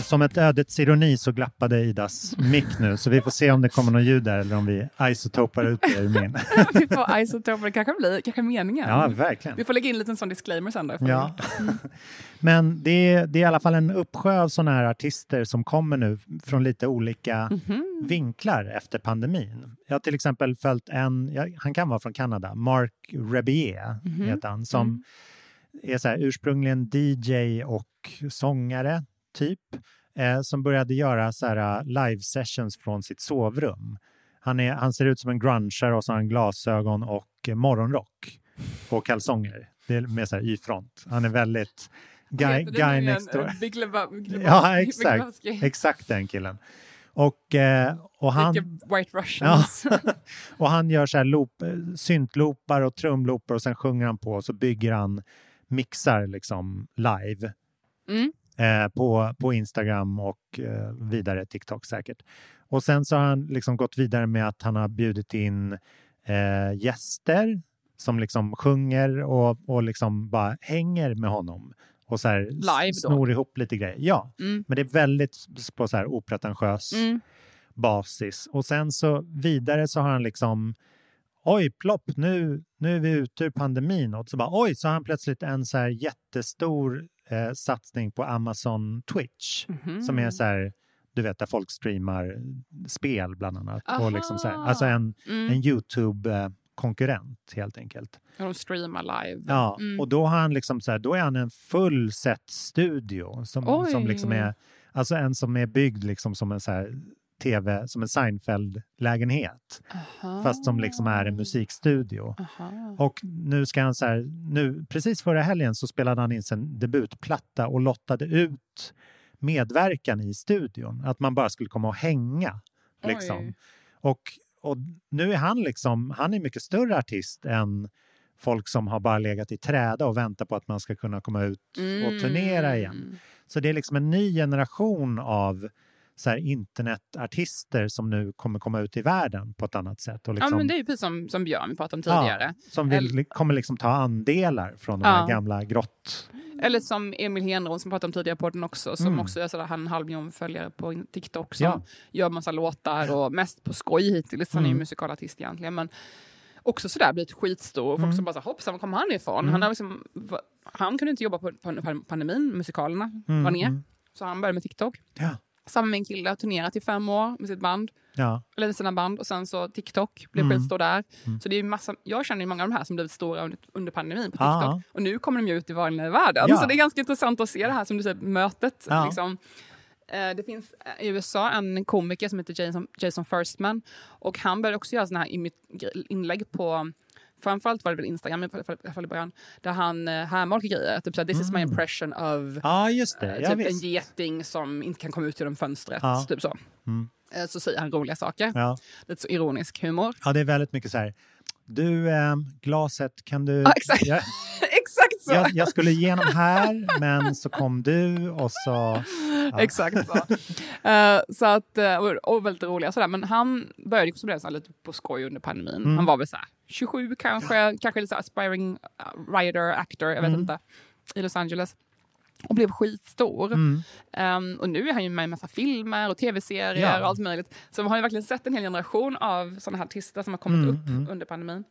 Som ett ödets ironi så glappade Idas mick nu, så vi får se om det kommer något ljud där eller om vi isotopar ut det ur min. <laughs> vi får isotoper, det kanske blir kanske meningen. Ja, verkligen. Vi får lägga in en liten sån disclaimer sen då. Ja. <laughs> Men det är, det är i alla fall en uppsjö av sådana här artister som kommer nu från lite olika Mm. Mhm. vinklar efter pandemin. Jag har till exempel följt en, ja, han kan vara från Kanada, Mark Rebier Mhm. heter han, som Mm. är så här, ursprungligen DJ och sångare, typ, eh, som började göra så här, live sessions från sitt sovrum. Han, är, han ser ut som en grungeare och så har han glasögon och eh, morgonrock och kalsonger. Det är med så här y-front. Han är väldigt guy, guy next door. <laughs> Big Lebowski. <laughs> Ja, exakt. Exakt den killen. Och, eh, och han... White Ja. Russians. <laughs> och han gör så här loop, eh, syntloopar och trumloopar och sen sjunger han på och så bygger han mixar liksom live Mm. Eh, på, på Instagram och eh, vidare TikTok säkert. Och sen så har han liksom gått vidare med att han har bjudit in eh, gäster som liksom sjunger och, och liksom bara hänger med honom och så här Live då? snor ihop lite grejer. Ja, Mm. men det är väldigt på så här opretentiös Mm. basis. Och sen så vidare så har han liksom oj, plopp, nu, nu är vi ute ur pandemin. Och så bara oj, så har han plötsligt en så här jättestor eh, satsning på Amazon Twitch Mhm. som är så här, du vet, där folk streamar spel bland annat. Och liksom så här, alltså en, Mm. en Youtube-konkurrent helt enkelt. Och de streamar live. Ja, Mm. och då har han liksom så här, då är han en fullset studio som, som liksom är, alltså en som är byggd liksom som en så här tv, som en Seinfeld-lägenhet. Fast som liksom är en musikstudio. Aha. Och nu ska han så här, nu, precis förra helgen så spelade han in sin debutplatta och lottade ut medverkan i studion. Att man bara skulle komma och hänga. Liksom. Oj. Och, och nu är han liksom, han är mycket större artist än folk som har bara legat i träda och väntar på att man ska kunna komma ut och turnera igen. Mm. Så det är liksom en ny generation av så här internetartister som nu kommer komma ut i världen på ett annat sätt. Och liksom, Ja, men det är ju precis som, som Björn vi pratade om tidigare. Ja, som vill, Eller- kommer liksom ta andelar från de Ja. gamla grott... Eller som Emil Henron som pratade om tidigare på den också, som Mm. också är sådär, han en halv miljon följare på TikTok som Ja. gör massa låtar och mest på skoj hittills. Han är ju Mm. musikalartist egentligen. Men också sådär blivit skitstor. Och folk Mm. som bara så, hoppsan, var kommer han ifrån? Mm. Han, har liksom, han kunde inte jobba på pandemin, musikalerna Mm, var ner. mm. Så han började med TikTok. Ja. Samma kille, har turnerat i fem år med sitt band. Ja. Eller med sina band. Och sen så TikTok blev Mm. skitstor där. Mm. Så det är massa, jag känner ju många av de här som blivit stora under, under pandemin på TikTok. Ja. Och nu kommer de ju ut i vanliga världen. Ja. Så det är ganska intressant att se det här som du säger, mötet. Ja. Liksom. Eh, Det finns eh, i USA en komiker som heter Jason, Jason Firstman. Och han började också göra såna här inlägg på Framförallt var det väl Instagram i alla i början. Där han eh, härmar olika grejer. Typ såhär, this is my Mm. impression of Ja, just det. eh, Ja, typ en geting som inte kan komma ut genom fönstret. Ja. Typ så. Mm. Eh, Så säger han roliga saker. Ja. Lite så ironisk humor. ja, det är väldigt mycket så här. Du, eh, glaset, kan du... Ja, exakt. Jag, <laughs> Exakt så! jag, jag skulle igenom här, men så kom du och så... Ja. Exakt så. Eh, så att, eh, och, och väldigt roliga sådär. Men han började så här lite på skoj under pandemin. Mm. Han var väl så här 27 kanske, kanske lite aspiring uh, writer, actor, jag vet Mm. inte, i Los Angeles. Och blev skitstor. Mm. Um, och nu är han ju med i massa filmer och tv-serier Ja. och allt möjligt. Så man har ju verkligen sett en hel generation av sådana här artister som har kommit Mm, upp mm. under pandemin.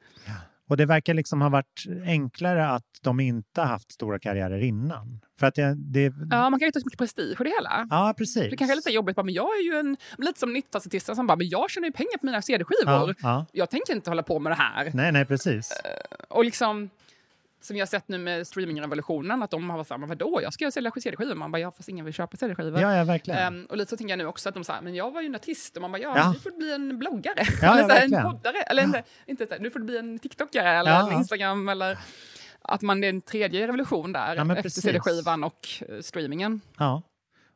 Och det verkar liksom ha varit enklare att de inte haft stora karriärer innan. För att det... det Ja, man kan ju ta så mycket prestige för det hela. ja, precis. Det kanske är lite jobbigt, bara, men jag är ju en, lite som 90-talsartister som bara, men jag tjänar ju pengar på mina CD-skivor. Ja, ja. Jag tänker inte hålla på med det här. Nej, nej, precis. Och liksom, som har sett nu med streamingrevolutionen, att de har varit såhär, men vadå, jag ska ju sälja CD-skivor. Man bara, ja fast ingen vill köpa CD-skivor. Ja, ja, verkligen. Ehm, och lite så tänker jag nu också att de säger, men jag var ju en artist. Och man bara, ja, Ja. du får bli en bloggare. Ja, eller ja, så här, en poddare. Eller inte, inte så här, du får bli en TikTokare eller Ja. en Instagram. Eller att man det är en tredje revolution där, Ja, efter. CD-skivan och eh, streamingen. Ja.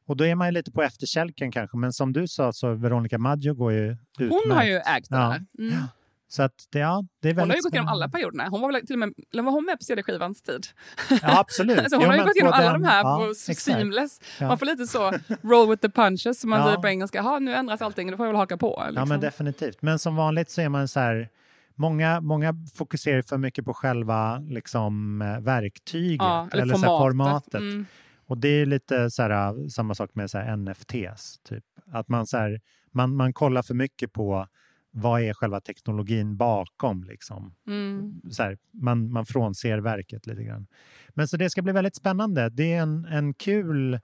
Och då är man ju lite på efterkälken kanske. Men som du sa så Veronica Maggio går ju utmärkt. Hon har ju ägt det Ja. där. Mm. Så att det, ja, det är väldigt Hon har ju gått igenom alla perioderna. Hon var väl till och med, eller var hon med på CD-skivans tid? Ja, absolut. <laughs> alltså hon Jo, har ju gått igenom alla den- de här ja, på seamless. Ja. Man får lite så roll with the punches som man Ja. säger på engelska. Jaha, nu ändras allting, då får jag väl haka på. Ja, Liksom. men definitivt. Men som vanligt så är man så här... Många, många fokuserar för mycket på själva liksom, eh, verktyget Ja, eller så här formatet. formatet. Mm. Och det är lite så här, samma sak med så här NFTs. Typ. Att man, så här, man, man kollar för mycket på vad är själva teknologin bakom. Liksom. Mm. Så här, man, man frånser verket lite grann. Men så det ska bli väldigt spännande. Det är en, en kul,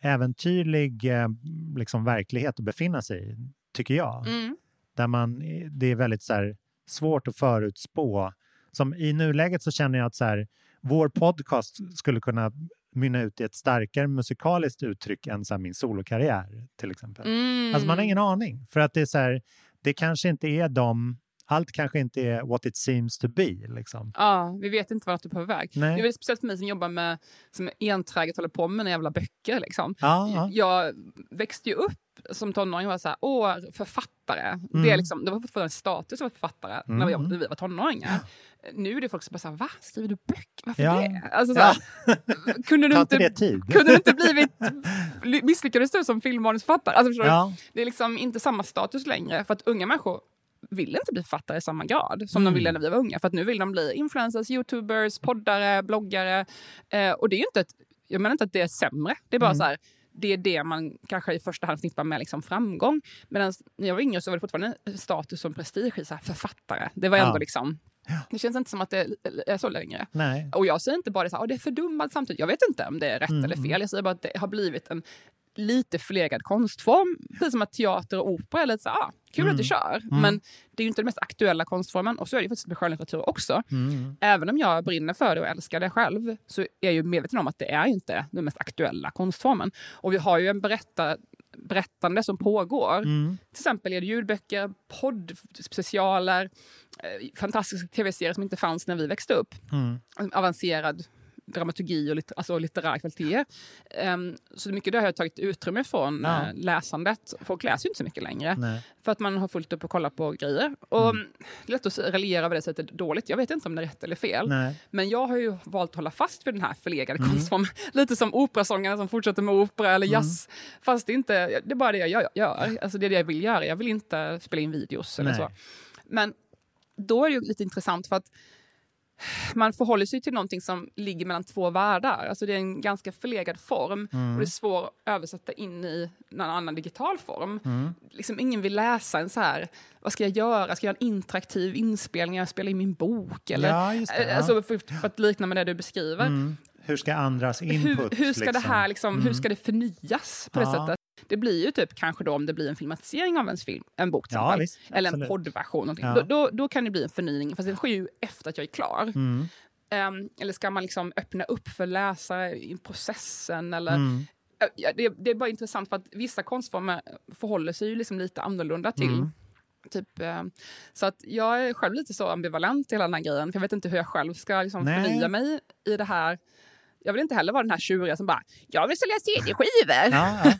äventyrlig eh, liksom, verklighet att befinna sig i, tycker jag. Mm. Där man, det är väldigt så här, svårt att förutspå. Som I nuläget så känner jag att så här, vår podcast skulle kunna mynna ut i ett starkare musikaliskt uttryck än så min solokarriär till exempel. Mm. Alltså man har ingen aning. För att det är så här, det kanske inte är de, allt kanske inte är what it seems to be. Liksom. Ja, vi vet inte vart du är på väg. Nej. Det är speciellt för mig som jobbar med, som enträget håller på med mina jävla böcker. Liksom. Ja, ja. Jag växte ju upp som tonåring var så här, åh, författare. Det, är Mm. liksom, det var fortfarande en status att vara författare när, vi, när vi var tonåringar. Nu är det folk som bara så här, va? Skriver du böcker? Varför Ja. det? Alltså, så Ja. här, kunde du inte, kunde du inte blivit, misslyckades du som filmmanusförfattare? Alltså? Ja. Det är liksom inte samma status längre för att unga människor vill inte bli författare i samma grad som de Mm. ville när vi var unga. För att nu vill de bli influencers, youtubers, poddare, bloggare. Eh, och det är inte ett, jag menar inte att det är sämre. Det är bara Mm. så här, det är det man kanske i första hand förknippar med liksom framgång. Medan när jag var yngre så var det fortfarande en status som prestige i så författare. Det var ändå Ja. liksom... Det känns inte som att det är så längre. Nej. Och jag säger inte bara det så här, "Åh, det är fördummat samtidigt. Jag vet inte om det är rätt Mm. eller fel. Jag säger bara att det har blivit en lite förlegad konstform. Precis som att teater och opera är lite så ah, kul Mm. att du kör. Mm. Men det är ju inte den mest aktuella konstformen. Och så är det ju faktiskt med skönlitteratur också. Mm. Även om jag brinner för det och älskar det själv så är jag ju medveten om att det är inte den mest aktuella konstformen. Och vi har ju en berätta, berättande som pågår. Mm. Till exempel är det ljudböcker, poddspecialer, eh, fantastiska tv-serier som inte fanns när vi växte upp. Mm. Avancerad dramaturgi och litter, alltså litterär kvalitet. Um, så mycket det har jag tagit utrymme från Ja. eh, läsandet. Folk läser ju inte så mycket längre. Nej. För att man har fullt upp och kolla på grejer. Och Mm. Det är lätt att raljera över det sättet dåligt. Jag vet inte om det är rätt eller fel. Nej. Men jag har ju valt att hålla fast vid den här förlegade Mm. konstformen. <laughs> Lite som operasångarna som fortsätter med opera eller jazz. Fast det är, inte, det är bara det jag gör. gör. Alltså det är det jag vill göra. Jag vill inte spela in videos eller Nej. så. Men då är det ju lite intressant för att man förhåller sig till någonting som ligger mellan två världar. Alltså det är en ganska förlegad form Mm. och det är svårt att översätta in i någon annan digital form. Mm. Liksom ingen vill läsa en så här, vad ska jag göra? Ska jag göra en interaktiv inspelning? Jag spelar in min bok? Eller, Ja, just det, ja. Alltså för, för att likna med det du beskriver. Mm. Hur ska andras input... Hur, hur ska det här liksom, hur Mm. ska det förnyas på det sättet? Det blir ju typ kanske då om det blir en filmatisering av en film, en bok till Ja, exempel, visst, eller en absolut. poddversion. någonting. Ja. Då, då, då kan det bli en förnyning, fast det sker ju efter att jag är klar. Mm. Ehm, eller ska man liksom öppna upp för läsare i processen? Eller, Mm. Ja, det, det är bara intressant för att vissa konstformer förhåller sig ju liksom lite annorlunda till. Mm. Typ, eh, så att jag är själv lite så ambivalent till hela den här grejen. För jag vet inte hur jag själv ska liksom förnya mig i det här. Jag vill inte heller vara den här tjuriga som bara “jag vill sälja CD-skivor”. Ja, ja.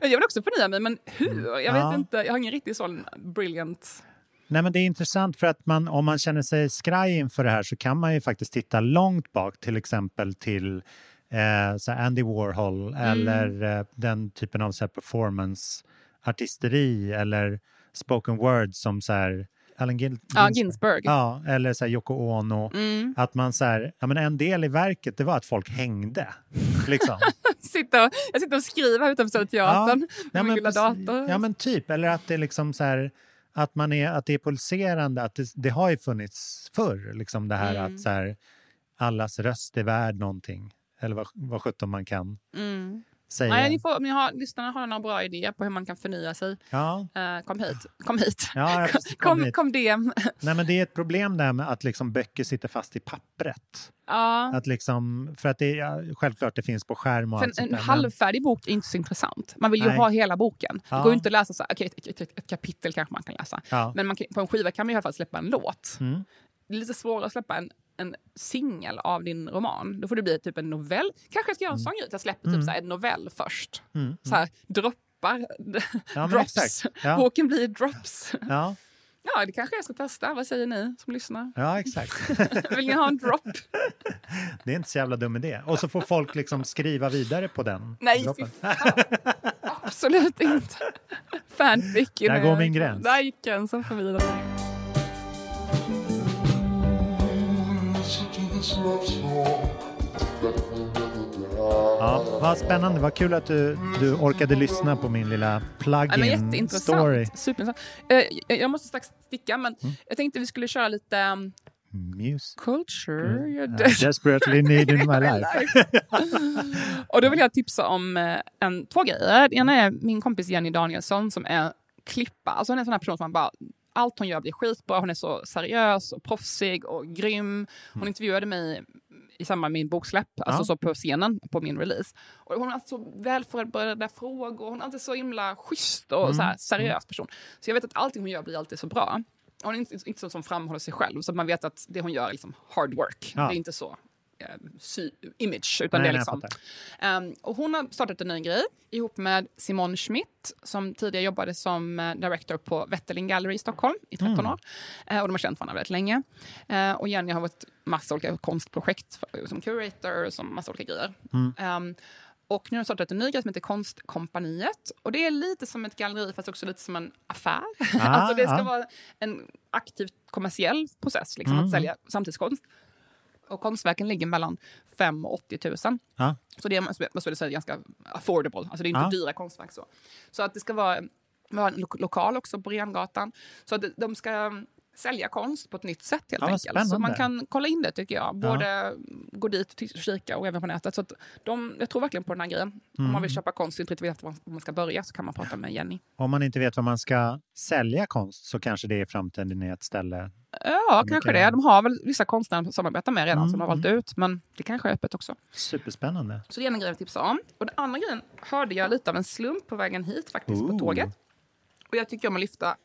<laughs> jag vill också förnya mig, men hur? Jag Ja. vet inte. Jag har ingen riktigt sån brilliant... Nej, men det är intressant för att man, om man känner sig skraj inför det här så kan man ju faktiskt titta långt bak, till exempel till eh, så Andy Warhol eller eh, den typen av performance-artisteri eller spoken word som så här Allen Gin- Ja, Ginsberg. Ja, eller så här Yoko Ono. Mm. Att man så här, ja, men en del i verket det var att folk hängde. Liksom. <laughs> Sitter, och- jag sitter och skriver utanför Teatern Ja, med min lilla precis. dator. Ja, men typ. Eller att det är liksom så här, att, man är, att det är pulserande. Att det, det har ju funnits förr, liksom det här Mm. att så här, allas röst är värd någonting. Eller vad, vad sjutton man kan Mm. Säga. Nej, ni får, ni har, lyssnarna har några bra idéer på hur man kan förnya sig. Ja, Eh, kom hit. Kom hit. ja <laughs> kom Kom, hit. kom DM. Nej, men det är ett problem där med att liksom böcker sitter fast i pappret. Ja. Att liksom, för att det självklart det finns på skärm och För allt sånt en, där, en men- halvfärdig bok är inte så intressant. Man vill ju Nej. ha hela boken. Ja. Det går inte att läsa så här, okej, ett, ett, ett, ett kapitel kanske man kan läsa. Men man på en skiva kan man i alla fall släppa en låt. Mm. Det är lite svårare att släppa en, en singel av din roman. Då får det bli typ en novell. Kanske jag ska göra en sån grej, att jag släpper Mm. typ så här en novell först. Mm. Så här, droppar. Ja, drops. Ja. Boken blir drops. Ja, Ja, det kanske jag ska testa. Vad säger ni som lyssnar? ja, exakt. <laughs> Vill ni ha en drop? <laughs> Det är inte så jävla dum idé. Och så får folk liksom skriva vidare på den. Nej. Absolut inte. <laughs> Fanfic. Där går min gräns. Där gick gränsen för vidare. Ja, vad spännande. Vad kul att du, du orkade lyssna på min lilla Ja, plug-in jätteintressant. story. Superintressant. Eh, jag- måste strax sticka, men Mm. jag tänkte vi skulle köra lite um, Muse. culture. I Jag- desperately need in <laughs> my life. <laughs> Och då vill jag tipsa om eh, en, två grejer. Det ena är min kompis Jenny Danielsson som är klippa. Alltså hon är en sån här person som man bara allt hon gör blir skitbra. Hon är så seriös och proffsig och grym. Hon Mm. intervjuade mig i samband med min boksläpp, alltså Ja. så på scenen på min release. Och hon har alltid så välförberedda frågor. Hon är alltid så himla schysst och Mm. så här seriös person. Så jag vet att allting hon gör blir alltid så bra. Hon är inte, inte så som framhåller sig själv, så att man vet att det hon gör är liksom hard work. Ja. Det är inte så image, utan Nej, det är liksom... Ehm, och hon har startat en ny grej ihop med Simon Schmidt som tidigare jobbade som eh, director på Wetterling Gallery i Stockholm i 13 Mm. år. Eh, och de har känt varandra väldigt länge. Eh, och Jenny har varit massa olika konstprojekt som curator, som massa olika grejer. Mm. Ehm, och nu har de startat en ny grej som heter Konstkompaniet. Och det är lite som ett galleri fast också lite som en affär. Ah, <laughs> alltså det ska ah. vara en aktivt kommersiell process liksom, Mm. att sälja samtidskonst. Och konstverken ligger mellan 5 och 80 000. Ja. Så det är, måste jag säga, ganska affordable. Alltså det är inte Ja. dyra konstverk. Så. så att det ska vara, vara en lo lokal också på Rengatan. Så att de ska mm, sälja konst på ett nytt sätt helt Ja, enkelt. Så man kan kolla in det tycker jag. Både gå dit och kika och även på nätet. Så de, jag tror verkligen på den här grejen. Om Mm. man vill köpa konst och inte vet var man ska börja så kan man prata med Jenny. Om man inte vet var man ska sälja konst så kanske det i framtiden är ett ställe. Ja, Mycket- kanske det. De har väl vissa konstnärer som samarbetar med redan Mm, som de har valt ut. Men det kanske är öppet också. Superspännande. Så det är en grej jag vill tipsa om. Och den andra grejen hörde jag lite av en slump på vägen hit faktiskt på Ooh. tåget. Och jag tycker om att lyfta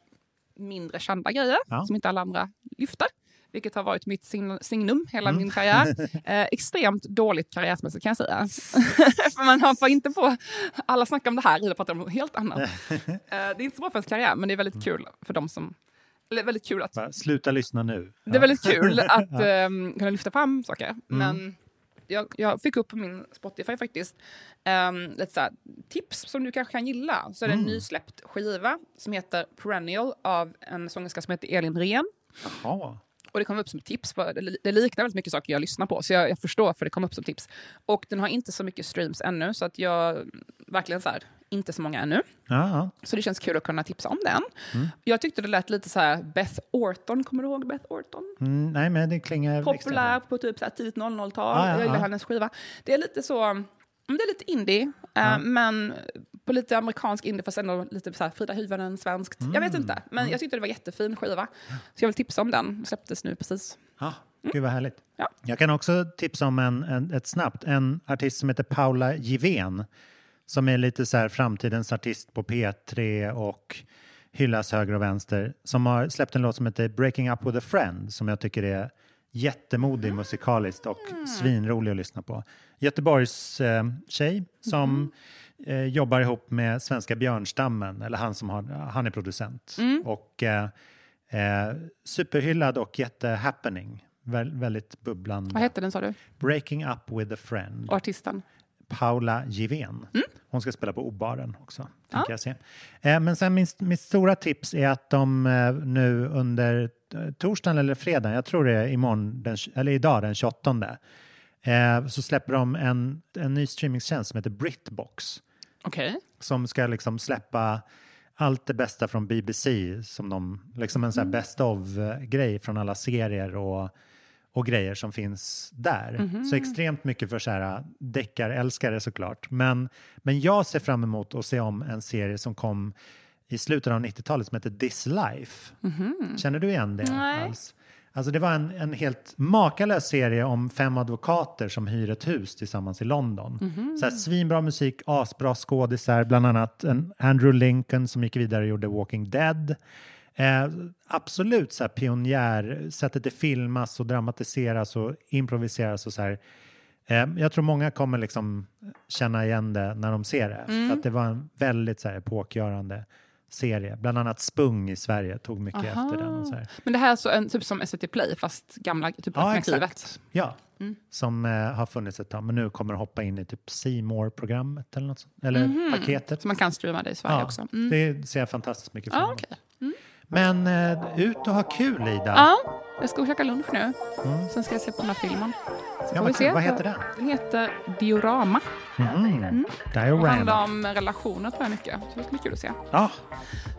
mindre kända grejer Ja. som inte alla andra lyfter. Vilket har varit mitt sign- signum hela Mm. min karriär. <laughs> Eh, extremt dåligt karriärmässigt kan jag säga. <laughs> för man har inte på... Alla snackar om det här, Ida pratar om något helt annat. <laughs> Eh, det är inte så bra för ens karriär, men det är väldigt kul för de som... Väldigt kul att Sluta lyssna nu. det är väldigt kul att <laughs> ehm, kunna lyfta fram saker. Mm. Men jag, jag fick upp på min Spotify faktiskt um, lite så tips som du kanske kan gilla. Så är det en Mm. nysläppt skiva som heter Perennial av en sångerska som heter Elin Rehn. Jaha. Och det kom upp som tips. För det, liknar väldigt mycket saker jag lyssnar på, så jag, jag förstår för det kom upp som tips. Och den har inte så mycket streams ännu, så att jag verkligen så här, inte så många ännu. Ja. Så det känns kul att kunna tipsa om den. Mm. Jag tyckte det lät lite så här Beth Orton, kommer du ihåg Beth Orton? Mm, nej, men det klingar populär på typ så här tidigt 00-tal. Ah, ja, jag gillar ja. hennes skiva. Det är lite så... mm, Det är lite indie, eh, Ja. men på lite amerikansk indie fast ändå lite så här Frida Hyvönen, svenskt. Jag vet Mm. inte, men jag tyckte det var jättefin skiva. Så jag vill tipsa om den. Släpptes nu precis. Ja, Gud vad härligt. Ja. Jag kan också tipsa om en, en, ett snabbt, en artist som heter Paula Givén som är lite så här framtidens artist på P3 och hyllas höger och vänster som har släppt en låt som heter Breaking Up With A Friend som jag tycker är jättemodig musikaliskt och svinrolig att lyssna på. Göteborgs eh, tjej som eh, jobbar ihop med svenska björnstammen, eller han som har, han är producent. Och eh, eh, superhyllad och jättehappening. Vä väldigt bubblande. Vad hette den sa du? Breaking Up With A Friend. Och artisten? Paula Givén. Hon ska spela på Obaren också, tänker Ja. jag se. Eh, men sen min, mitt stora tips är att de eh, nu under eh, torsdagen eller fredagen, jag tror det är imorgon, den, eller idag den 28, eh, så släpper de en, en ny streamingtjänst som heter Britbox Okej. som ska liksom släppa allt det bästa från BBC som de, liksom en sån här best of-grej från alla serier och, och grejer som finns där. Så extremt mycket för så här deckarälskare såklart. Men, men jag ser fram emot att se om en serie som kom i slutet av 90-talet som heter This Life. Känner du igen det Nej. alls? Alltså det var en, en helt makalös serie om fem advokater som hyr ett hus tillsammans i London. Så här, svinbra musik, asbra skådisar, bland annat en Andrew Lincoln som gick vidare och gjorde Walking Dead. Eh, absolut så här pionjär, sättet det filmas och dramatiseras och improviseras och så här. Eh, jag tror många kommer liksom känna igen det när de ser det. För att det var en väldigt så här, epokgörande serie. Bland annat Spung i Sverige tog mycket Aha. efter den. Och så här. Men det här är så en, typ som SVT Play, fast gamla typ Ja, exakt. Ja, som eh, har funnits ett tag. Men nu kommer hoppa in i typ C programmet eller något sånt. Eller paketet. Så man kan streama det i Sverige Ja, också. Mm. det ser jag fantastiskt mycket fram emot. okej. Men eh, ut och ha kul Ida. Ja, jag ska käka lunch nu. Mm. Sen ska jag se på den här filmen. Så Ja, vad se. Vad heter den? Den heter Diorama. Mm. Det handlar Diorama. om relationer tror jag mycket. Så det ska bli kul att se. Ja,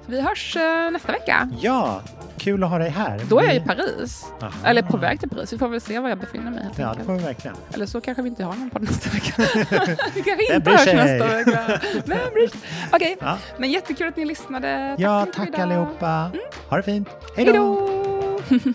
Så vi hörs eh, nästa vecka. ja, kul att ha dig här. Då är jag i Paris. Aha. Eller på väg till Paris. Vi får väl se var jag befinner mig. helt Ja, det får vi verkligen. Eller så kanske vi inte har någon på nästa vecka. <laughs> vi kanske inte hörs nästa vecka. Vem bryr sig? Okej, Ja. men jättekul att ni lyssnade. Tack Ja, tack idag. allihopa. Ha det fint. Hej då! <laughs>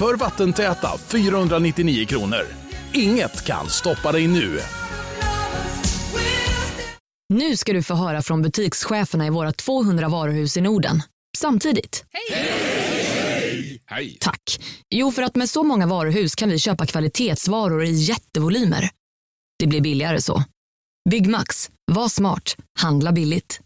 för vattentäta 499 kronor. Inget kan stoppa dig nu. Nu ska du få höra från butikscheferna i våra 200 varuhus i Norden. Samtidigt. Hej! Tack. Jo, för att med så många varuhus kan vi köpa kvalitetsvaror i jättevolymer. Det blir billigare så. Byggmax. Var smart. Handla billigt.